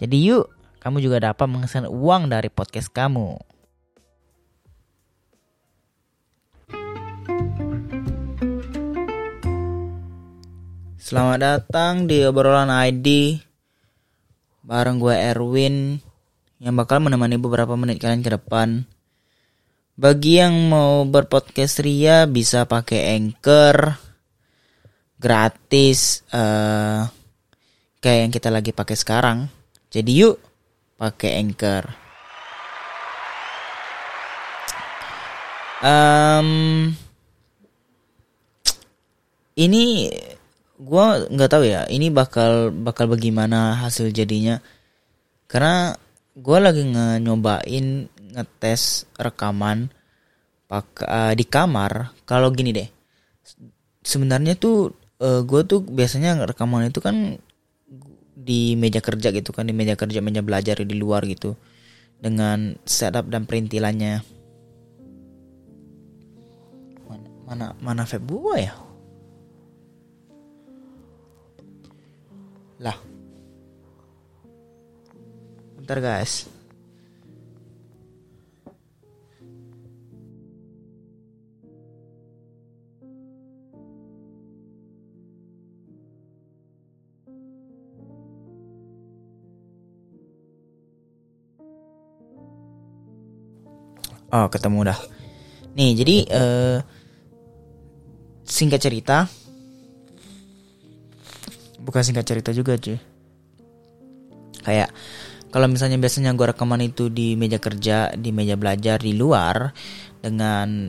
jadi yuk, kamu juga dapat menghasilkan uang dari podcast kamu. Selamat datang di obrolan ID bareng gue Erwin yang bakal menemani beberapa menit kalian ke depan. Bagi yang mau berpodcast ria bisa pakai Anchor gratis uh, kayak yang kita lagi pakai sekarang. Jadi yuk pakai Anchor. Um, ini gue nggak tahu ya. Ini bakal bakal bagaimana hasil jadinya. Karena gue lagi nyobain ngetes rekaman pak uh, di kamar. Kalau gini deh, sebenarnya tuh uh, eh, gue tuh biasanya rekaman itu kan di meja kerja gitu kan di meja kerja meja belajar di luar gitu dengan setup dan perintilannya. Mana mana, mana vape? Gua ya? Lah. Bentar guys Oh ketemu dah. Nih jadi uh, singkat cerita, bukan singkat cerita juga cuy. Kayak kalau misalnya biasanya gue rekaman itu di meja kerja, di meja belajar di luar dengan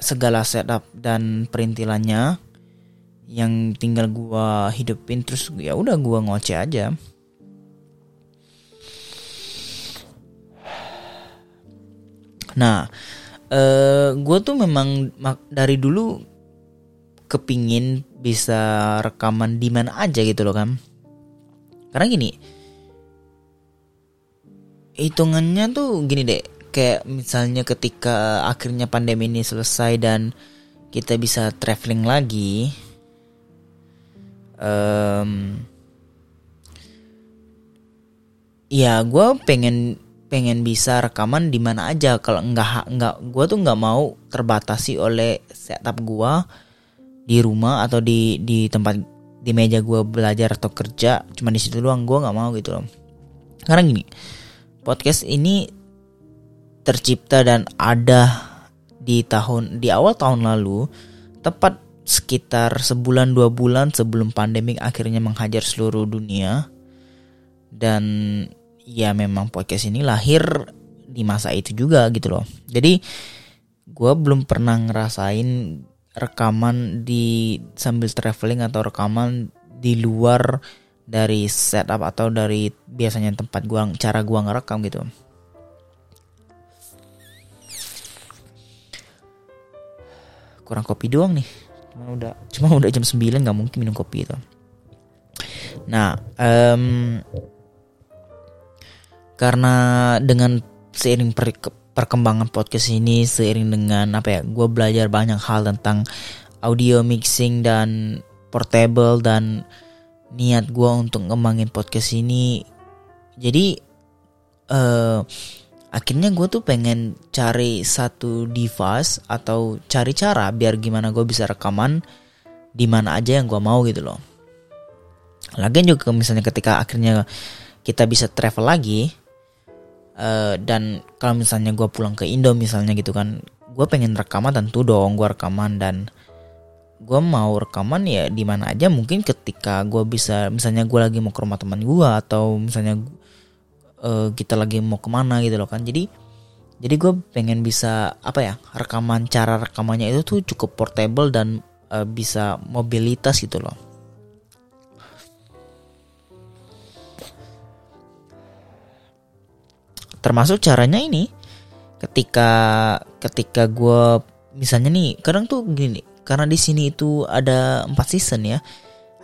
segala setup dan perintilannya yang tinggal gue hidupin terus ya udah gue ngoceh aja Nah, uh, eh, gue tuh memang dari dulu kepingin bisa rekaman di mana aja gitu loh kan. Karena gini, hitungannya tuh gini deh, kayak misalnya ketika akhirnya pandemi ini selesai dan kita bisa traveling lagi, um, ya gue pengen pengen bisa rekaman di mana aja. Kalau nggak nggak gue tuh nggak mau terbatasi oleh setup gue di rumah atau di di tempat di meja gue belajar atau kerja. Cuma di situ doang gue nggak mau gitu loh. Karena gini podcast ini tercipta dan ada di tahun di awal tahun lalu tepat sekitar sebulan dua bulan sebelum pandemik akhirnya menghajar seluruh dunia. Dan ya memang podcast ini lahir di masa itu juga gitu loh. Jadi gue belum pernah ngerasain rekaman di sambil traveling atau rekaman di luar dari setup atau dari biasanya tempat gua cara gua ngerekam gitu. Kurang kopi doang nih. Cuma udah cuma udah jam 9 nggak mungkin minum kopi itu. Nah, um, karena dengan seiring per, perkembangan podcast ini seiring dengan apa ya gue belajar banyak hal tentang audio mixing dan portable dan niat gue untuk ngembangin podcast ini jadi uh, akhirnya gue tuh pengen cari satu device atau cari cara biar gimana gue bisa rekaman di mana aja yang gue mau gitu loh. Lagian juga misalnya ketika akhirnya kita bisa travel lagi uh, dan kalau misalnya gue pulang ke Indo misalnya gitu kan gue pengen rekaman tentu dong gue rekaman. Dan gue mau rekaman ya di mana aja mungkin ketika gue bisa misalnya gue lagi mau ke rumah teman gue atau misalnya uh, kita lagi mau ke mana gitu loh kan. Jadi jadi gue pengen bisa apa ya rekaman cara rekamannya itu tuh cukup portable dan uh, bisa mobilitas gitu loh termasuk caranya ini ketika ketika gue misalnya nih kadang tuh gini karena di sini itu ada empat season ya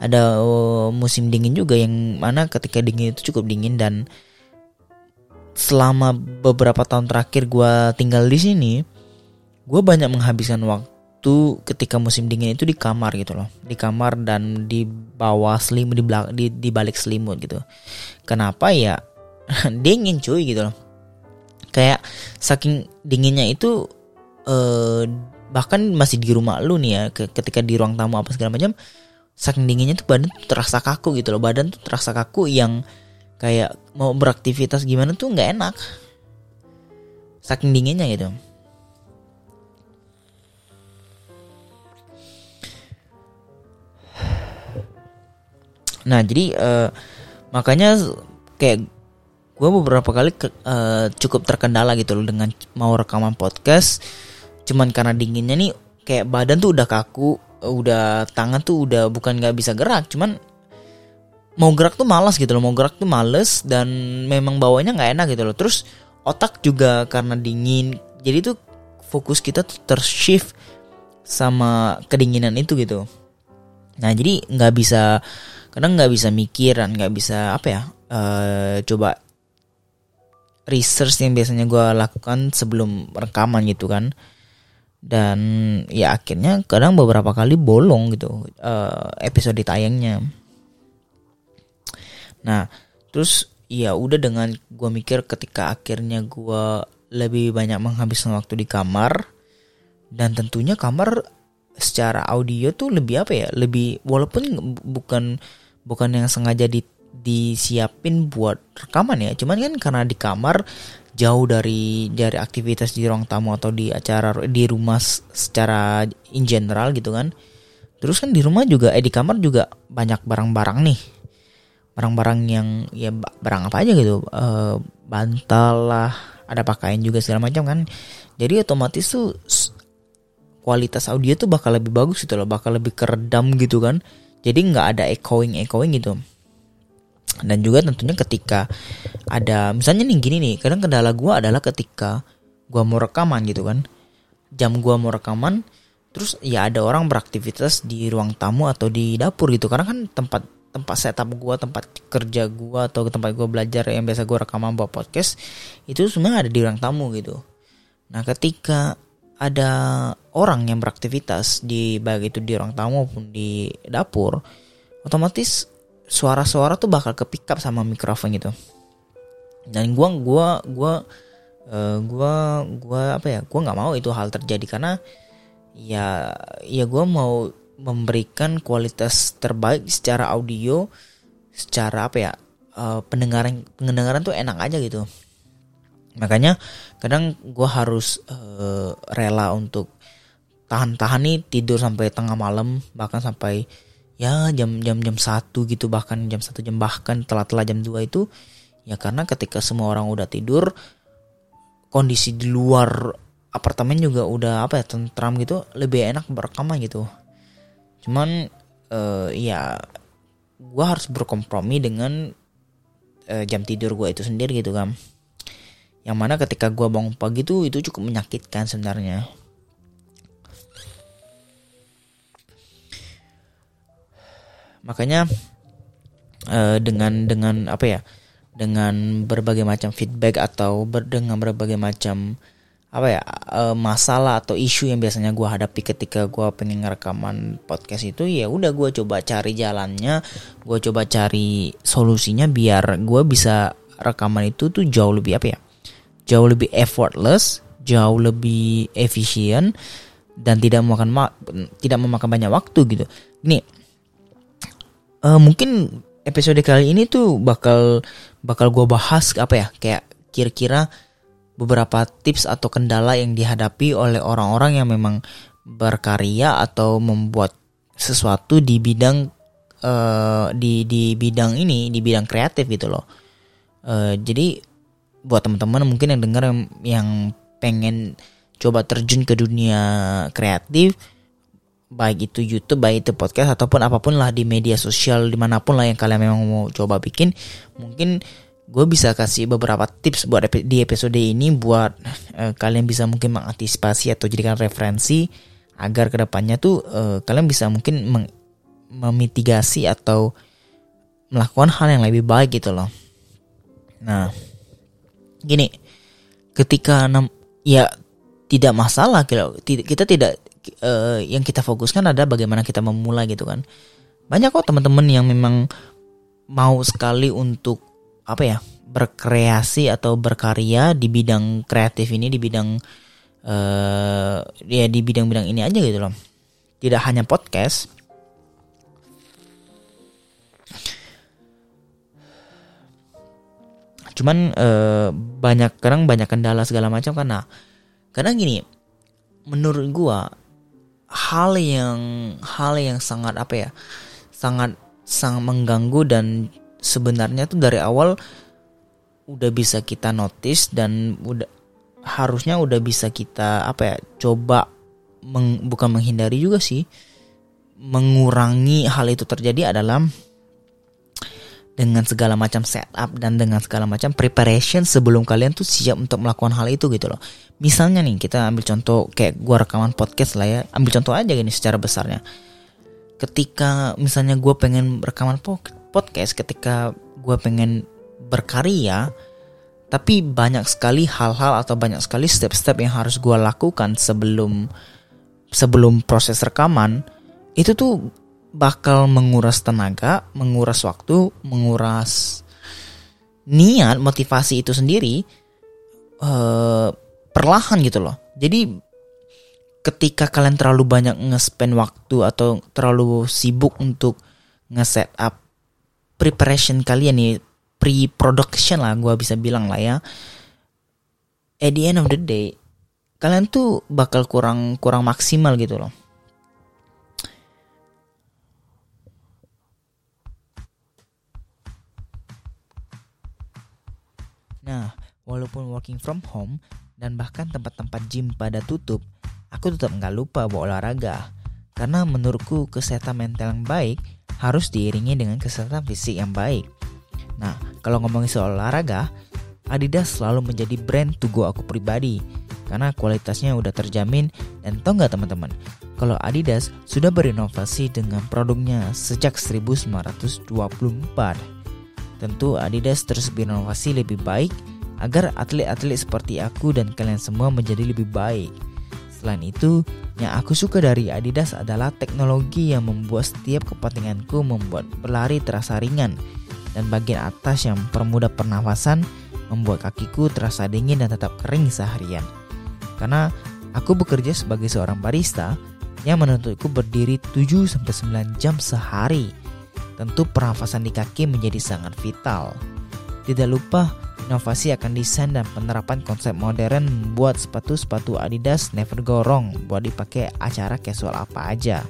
ada uh, musim dingin juga yang mana ketika dingin itu cukup dingin dan selama beberapa tahun terakhir gue tinggal di sini, gue banyak menghabiskan waktu ketika musim dingin itu di kamar gitu loh, di kamar dan di bawah selimut di belak di, di balik selimut gitu. Kenapa ya? dingin cuy gitu loh. Kayak saking dinginnya itu eh, bahkan masih di rumah lu nih ya, ketika di ruang tamu apa segala macam, saking dinginnya tuh badan tuh terasa kaku gitu loh, badan tuh terasa kaku yang kayak mau beraktivitas gimana tuh nggak enak. Saking dinginnya gitu. Nah jadi uh, makanya kayak gue beberapa kali ke, uh, cukup terkendala gitu loh dengan mau rekaman podcast. Cuman karena dinginnya nih kayak badan tuh udah kaku udah tangan tuh udah bukan nggak bisa gerak cuman mau gerak tuh malas gitu loh mau gerak tuh males dan memang bawanya nggak enak gitu loh. Terus otak juga karena dingin jadi tuh fokus kita tuh tershift sama kedinginan itu gitu. Nah jadi nggak bisa kadang nggak bisa mikir dan nggak bisa apa ya uh, coba research yang biasanya gue lakukan sebelum rekaman gitu kan. Dan ya akhirnya kadang beberapa kali bolong gitu uh, episode tayangnya. Nah, terus ya udah dengan gue mikir ketika akhirnya gue lebih banyak menghabiskan waktu di kamar dan tentunya kamar secara audio tuh lebih apa ya lebih walaupun bukan bukan yang sengaja di, disiapin buat rekaman ya. Cuman kan karena di kamar jauh dari dari aktivitas di ruang tamu atau di acara di rumah secara in general gitu kan. Terus kan di rumah juga eh di kamar juga banyak barang-barang nih. Barang-barang yang ya barang apa aja gitu. Uh, bantal lah ada pakaian juga segala macam kan. Jadi otomatis tuh kualitas audio tuh bakal lebih bagus gitu loh bakal lebih keredam gitu kan. Jadi nggak ada echoing echoing gitu dan juga tentunya ketika ada misalnya nih gini nih kadang kendala gue adalah ketika gue mau rekaman gitu kan. Jam gue mau rekaman terus ya ada orang beraktivitas di ruang tamu atau di dapur gitu. Karena kan tempat tempat setup gue tempat kerja gue atau tempat gue belajar yang biasa gue rekaman buat podcast itu sebenarnya ada di ruang tamu gitu. Nah ketika ada orang yang beraktivitas di baik itu di ruang tamu maupun di dapur otomatis suara-suara tuh bakal kepick up sama mikrofon gitu. Dan gue gua gua uh, gua gua apa ya gue nggak mau itu hal terjadi karena ya ya gue mau memberikan kualitas terbaik secara audio secara apa ya uh, pendengaran pendengaran tuh enak aja gitu. Makanya kadang gue harus uh, rela untuk tahan-tahan nih tidur sampai tengah malam bahkan sampai ya jam jam jam satu gitu bahkan jam satu jam bahkan telat-telat jam 2 itu ya karena ketika semua orang udah tidur kondisi di luar apartemen juga udah apa ya tentram gitu lebih enak berrekaman gitu. Cuman uh, ya gue harus berkompromi dengan uh, jam tidur gue itu sendiri gitu kan yang mana ketika gue bangun pagi tuh itu cukup menyakitkan sebenarnya makanya uh, dengan dengan apa ya dengan berbagai macam feedback atau ber, dengan berbagai macam apa ya uh, masalah atau isu yang biasanya gue hadapi ketika gue pengen rekaman podcast itu ya udah gue coba cari jalannya gue coba cari solusinya biar gue bisa rekaman itu tuh jauh lebih apa ya jauh lebih effortless jauh lebih efisien dan tidak memakan tidak memakan banyak waktu gitu. Nih uh, mungkin episode kali ini tuh bakal bakal gue bahas apa ya? Kayak kira-kira beberapa tips atau kendala yang dihadapi oleh orang-orang yang memang berkarya atau membuat sesuatu di bidang uh, di di bidang ini di bidang kreatif gitu loh. Uh, jadi buat teman-teman mungkin yang dengar yang, yang pengen coba terjun ke dunia kreatif baik itu YouTube, baik itu podcast ataupun apa pun lah di media sosial di mana pun lah yang kalian memang mau coba bikin, mungkin gue bisa kasih beberapa tips buat di episode ini buat uh, kalian bisa mungkin mengantisipasi atau jadikan referensi agar ke depannya tuh uh, kalian bisa mungkin meng memitigasi atau melakukan hal yang lebih baik gitu loh. Nah, gini, ketika ya tidak masalah gitu, kita tidak uh, yang kita fokuskan ada bagaimana kita memulai gitu kan. Banyak kok teman-teman yang memang mau sekali untuk apa ya berkreasi atau berkarya di bidang kreatif ini di bidang uh, ya di bidang-bidang ini aja gitu loh. Tidak hanya podcast. Cuman uh, banyak kadang banyak kendala segala macam karena kadang gini menurut gua hal yang hal yang sangat apa ya sangat sangat mengganggu dan sebenarnya tuh dari awal udah bisa kita notice dan udah harusnya udah bisa kita apa ya coba meng, bukan menghindari juga sih mengurangi hal itu terjadi adalah dengan segala macam setup dan dengan segala macam preparation sebelum kalian tuh siap untuk melakukan hal itu gitu loh. Misalnya nih kita ambil contoh kayak gua rekaman podcast lah ya, ambil contoh aja gini secara besarnya. Ketika misalnya gue pengen rekaman podcast, ketika gue pengen berkarya, tapi banyak sekali hal-hal atau banyak sekali step-step yang harus gue lakukan sebelum sebelum proses rekaman, itu tuh bakal menguras tenaga, menguras waktu, menguras niat, motivasi itu sendiri uh, perlahan gitu loh. Jadi ketika kalian terlalu banyak nge-spend waktu atau terlalu sibuk untuk nge-set up preparation kalian nih, pre-production lah gue bisa bilang lah ya. At the end of the day, kalian tuh bakal kurang kurang maksimal gitu loh Nah, walaupun working from home dan bahkan tempat-tempat gym pada tutup, aku tetap nggak lupa bawa olahraga. Karena menurutku kesehatan mental yang baik harus diiringi dengan kesehatan fisik yang baik. Nah, kalau ngomongin soal olahraga, Adidas selalu menjadi brand to go aku pribadi karena kualitasnya udah terjamin dan tau nggak teman-teman kalau Adidas sudah berinovasi dengan produknya sejak 1924 Tentu Adidas terus berinovasi lebih baik agar atlet-atlet seperti aku dan kalian semua menjadi lebih baik. Selain itu, yang aku suka dari Adidas adalah teknologi yang membuat setiap kepentinganku membuat berlari terasa ringan dan bagian atas yang permudah pernafasan membuat kakiku terasa dingin dan tetap kering seharian. Karena aku bekerja sebagai seorang barista yang menuntutku berdiri 7-9 jam sehari tentu pernafasan di kaki menjadi sangat vital. Tidak lupa, inovasi akan desain dan penerapan konsep modern membuat sepatu-sepatu Adidas never go wrong buat dipakai acara casual apa aja.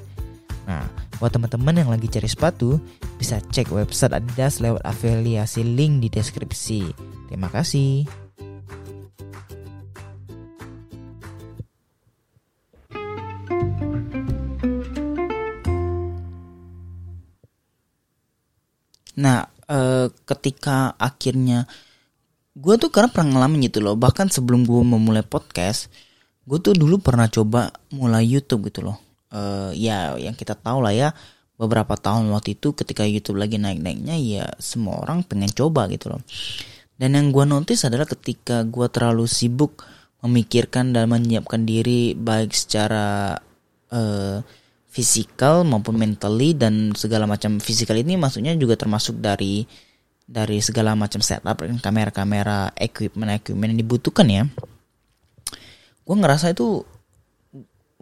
Nah, buat teman-teman yang lagi cari sepatu, bisa cek website Adidas lewat afiliasi link di deskripsi. Terima kasih. Nah, e, ketika akhirnya gue tuh karena pernah ngalamin gitu loh. Bahkan sebelum gue memulai podcast, gue tuh dulu pernah coba mulai YouTube gitu loh. E, ya, yang kita tahu lah ya. Beberapa tahun waktu itu ketika YouTube lagi naik-naiknya ya semua orang pengen coba gitu loh. Dan yang gue notice adalah ketika gue terlalu sibuk memikirkan dan menyiapkan diri baik secara uh, fisikal maupun mentally dan segala macam fisikal ini maksudnya juga termasuk dari dari segala macam setup kamera-kamera equipment-equipment yang dibutuhkan ya. Gue ngerasa itu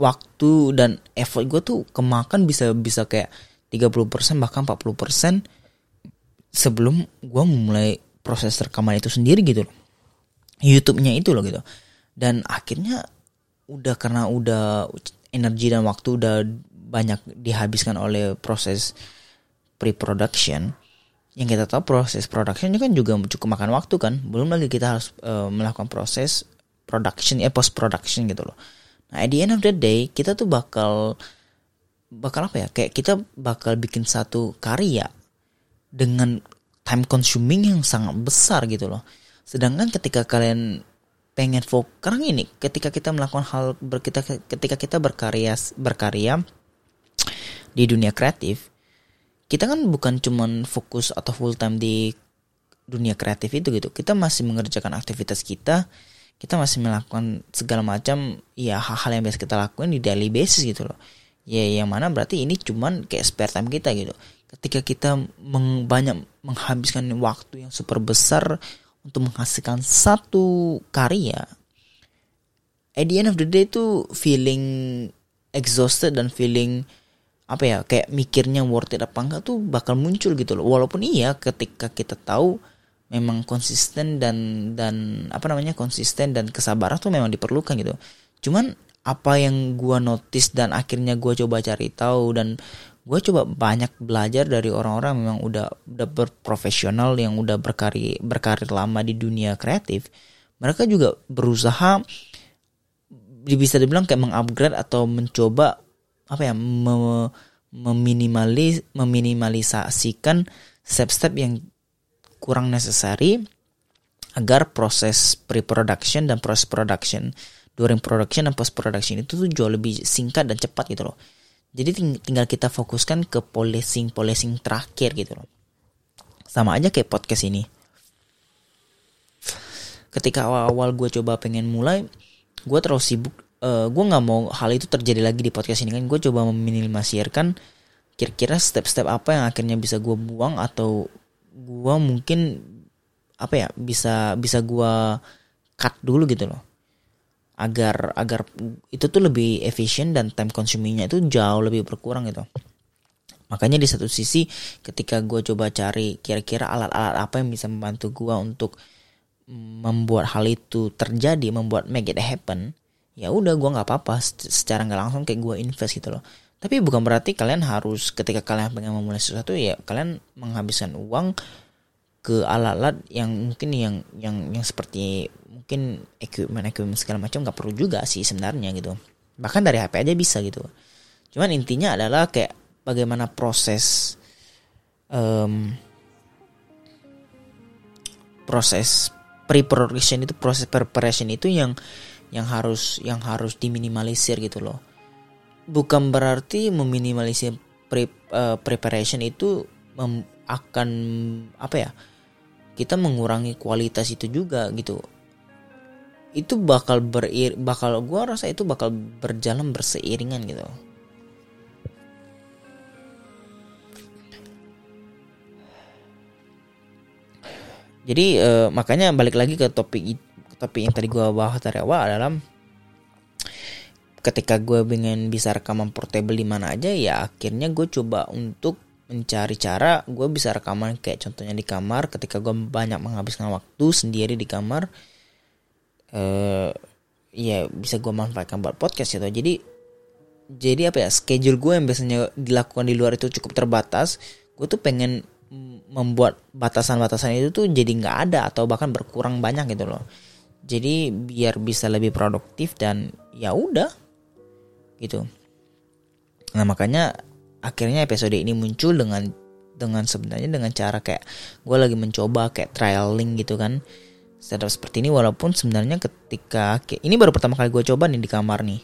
waktu dan effort gue tuh kemakan bisa bisa kayak 30% bahkan 40% sebelum gue mulai proses rekaman itu sendiri gitu YouTube-nya itu loh gitu dan akhirnya udah karena udah energi dan waktu udah banyak dihabiskan oleh proses pre-production. Yang kita tahu proses production kan juga cukup makan waktu kan. Belum lagi kita harus uh, melakukan proses production ya post production gitu loh. Nah at the end of the day kita tuh bakal bakal apa ya? Kayak kita bakal bikin satu karya dengan time consuming yang sangat besar gitu loh. Sedangkan ketika kalian pengen fokus sekarang ini ketika kita melakukan hal kita, ketika kita berkarya berkarya di dunia kreatif kita kan bukan cuman fokus atau full time di dunia kreatif itu gitu. Kita masih mengerjakan aktivitas kita kita masih melakukan segala macam ya hal-hal yang biasa kita lakukan di daily basis gitu loh. Ya yang mana berarti ini cuman kayak spare time kita gitu. Ketika kita meng, banyak menghabiskan waktu yang super besar untuk menghasilkan satu karya at the end of the day itu feeling exhausted dan feeling apa ya kayak mikirnya worth it apa enggak tuh bakal muncul gitu loh. Walaupun iya ketika kita tahu memang konsisten dan dan apa namanya konsisten dan kesabaran tuh memang diperlukan gitu. Cuman apa yang gua notice dan akhirnya gua coba cari tahu dan gua coba banyak belajar dari orang-orang memang udah udah berprofesional yang udah berkarir berkarir lama di dunia kreatif mereka juga berusaha bisa dibilang kayak mengupgrade atau mencoba apa ya meminimalis meminimalisasikan step-step yang kurang necessary agar proses pre-production dan proses production during production dan post production itu tuh jauh lebih singkat dan cepat gitu loh. Jadi ting tinggal kita fokuskan ke polishing polishing terakhir gitu loh. Sama aja kayak podcast ini. Ketika awal-awal gue coba pengen mulai, gue terlalu sibuk uh, eh, gue nggak mau hal itu terjadi lagi di podcast ini kan. Gue coba meminimalisirkan kira-kira step-step apa yang akhirnya bisa gue buang atau gue mungkin apa ya bisa bisa gue cut dulu gitu loh. Agar agar itu tuh lebih efisien dan time consumingnya itu jauh lebih berkurang gitu. Makanya di satu sisi ketika gue coba cari kira-kira alat-alat apa yang bisa membantu gue untuk membuat hal itu terjadi membuat make it happen ya udah gue nggak apa-apa. Secara nggak langsung kayak gue invest gitu loh. Tapi bukan berarti kalian harus ketika kalian pengen memulai sesuatu ya kalian menghabiskan uang ke alat-alat yang mungkin yang yang yang seperti mungkin equipment equipment segala macam nggak perlu juga sih sebenarnya gitu. Bahkan dari HP aja bisa gitu. Cuman intinya adalah kayak bagaimana proses um, proses pre-production itu proses preparation itu yang yang harus yang harus diminimalisir gitu loh. Bukan berarti meminimalisir pre, uh, preparation itu mem, akan apa ya kita mengurangi kualitas itu juga gitu. Itu bakal berir bakal gua rasa itu bakal berjalan berseiringan gitu. Jadi uh, makanya balik lagi ke topik itu tapi yang tadi gue bahas dari awal adalah ketika gue pengen bisa rekaman portable di mana aja ya akhirnya gue coba untuk mencari cara gue bisa rekaman. Kayak contohnya di kamar ketika gue banyak menghabiskan waktu sendiri di kamar eh ya bisa gue manfaatkan buat podcast gitu. Jadi jadi apa ya schedule gue yang biasanya dilakukan di luar itu cukup terbatas. Gue tuh pengen membuat batasan-batasan itu tuh jadi nggak ada atau bahkan berkurang banyak gitu loh jadi biar bisa lebih produktif dan ya udah gitu. Nah makanya akhirnya episode ini muncul dengan dengan sebenarnya dengan cara kayak gue lagi mencoba kayak trialing gitu kan. Setup seperti ini walaupun sebenarnya ketika ini baru pertama kali gue coba nih di kamar nih.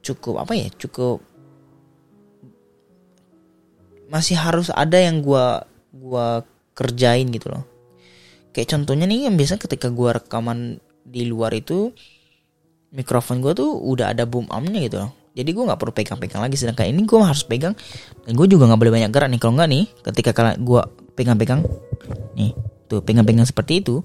Cukup apa ya cukup masih harus ada yang gue gua kerjain gitu loh. Kayak contohnya nih yang biasa ketika gue rekaman di luar itu mikrofon gue tuh udah ada boom ampnya gitu loh. Jadi gue nggak perlu pegang-pegang lagi sedangkan ini gue harus pegang. Dan gue juga nggak boleh banyak gerak nih kalau nggak nih ketika kalian gue pegang-pegang nih tuh pegang-pegang seperti itu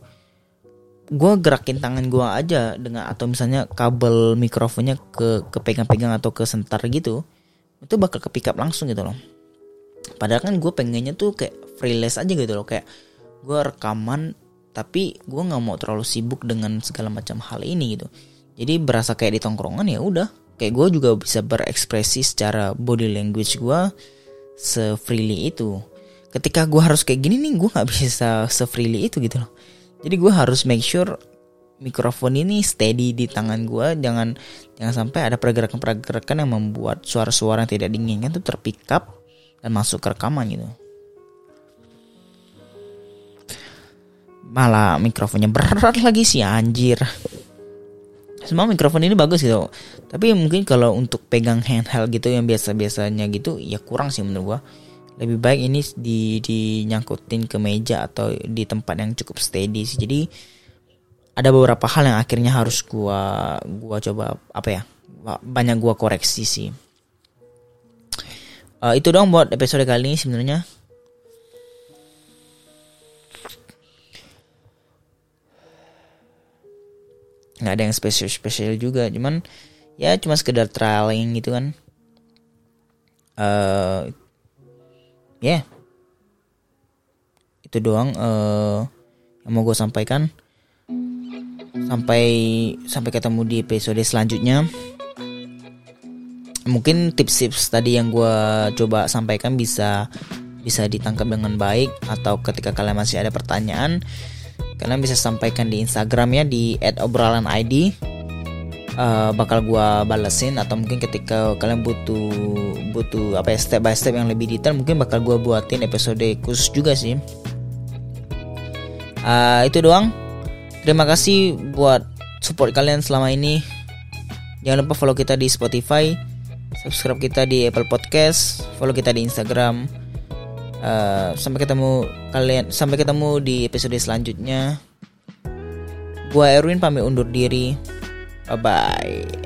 gue gerakin tangan gue aja dengan atau misalnya kabel mikrofonnya ke ke pegang-pegang atau ke sentar gitu itu bakal ke pick langsung gitu loh. Padahal kan gue pengennya tuh kayak freelance aja gitu loh kayak gue rekaman tapi gue nggak mau terlalu sibuk dengan segala macam hal ini gitu. Jadi berasa kayak di tongkrongan ya udah. Kayak gue juga bisa berekspresi secara body language gue se-freely itu. Ketika gue harus kayak gini nih gue nggak bisa se-freely itu gitu loh. Jadi gue harus make sure mikrofon ini steady di tangan gue jangan jangan sampai ada pergerakan-pergerakan yang membuat suara-suara yang tidak diinginkan itu terpick up dan masuk ke rekaman gitu malah mikrofonnya berat lagi sih anjir. Semua mikrofon ini bagus gitu. Tapi mungkin kalau untuk pegang handheld gitu yang biasa-biasanya gitu ya kurang sih menurut gua. Lebih baik ini di dinyangkutin ke meja atau di tempat yang cukup steady sih. Jadi ada beberapa hal yang akhirnya harus gua gua coba apa ya banyak gua koreksi sih. Uh, itu dong buat episode kali ini sebenarnya nggak ada yang spesial spesial juga cuman ya cuma sekedar trialing gitu kan. Uh, ya. Yeah. itu doang uh, yang mau gue sampaikan. Sampai sampai ketemu di episode selanjutnya. Mungkin tips-tips tadi yang gue coba sampaikan bisa bisa ditangkap dengan baik atau ketika kalian masih ada pertanyaan kalian bisa sampaikan di Instagram ya di @obrolanid uh, bakal gue balesin atau mungkin ketika kalian butuh butuh apa ya step by step yang lebih detail mungkin bakal gue buatin episode khusus juga sih uh, itu doang Terima kasih buat support kalian selama ini. Jangan lupa follow kita di Spotify, subscribe kita di Apple Podcast, follow kita di Instagram. Uh, sampai ketemu kalian, sampai ketemu di episode selanjutnya. Gua Erwin pamit undur diri. Bye bye.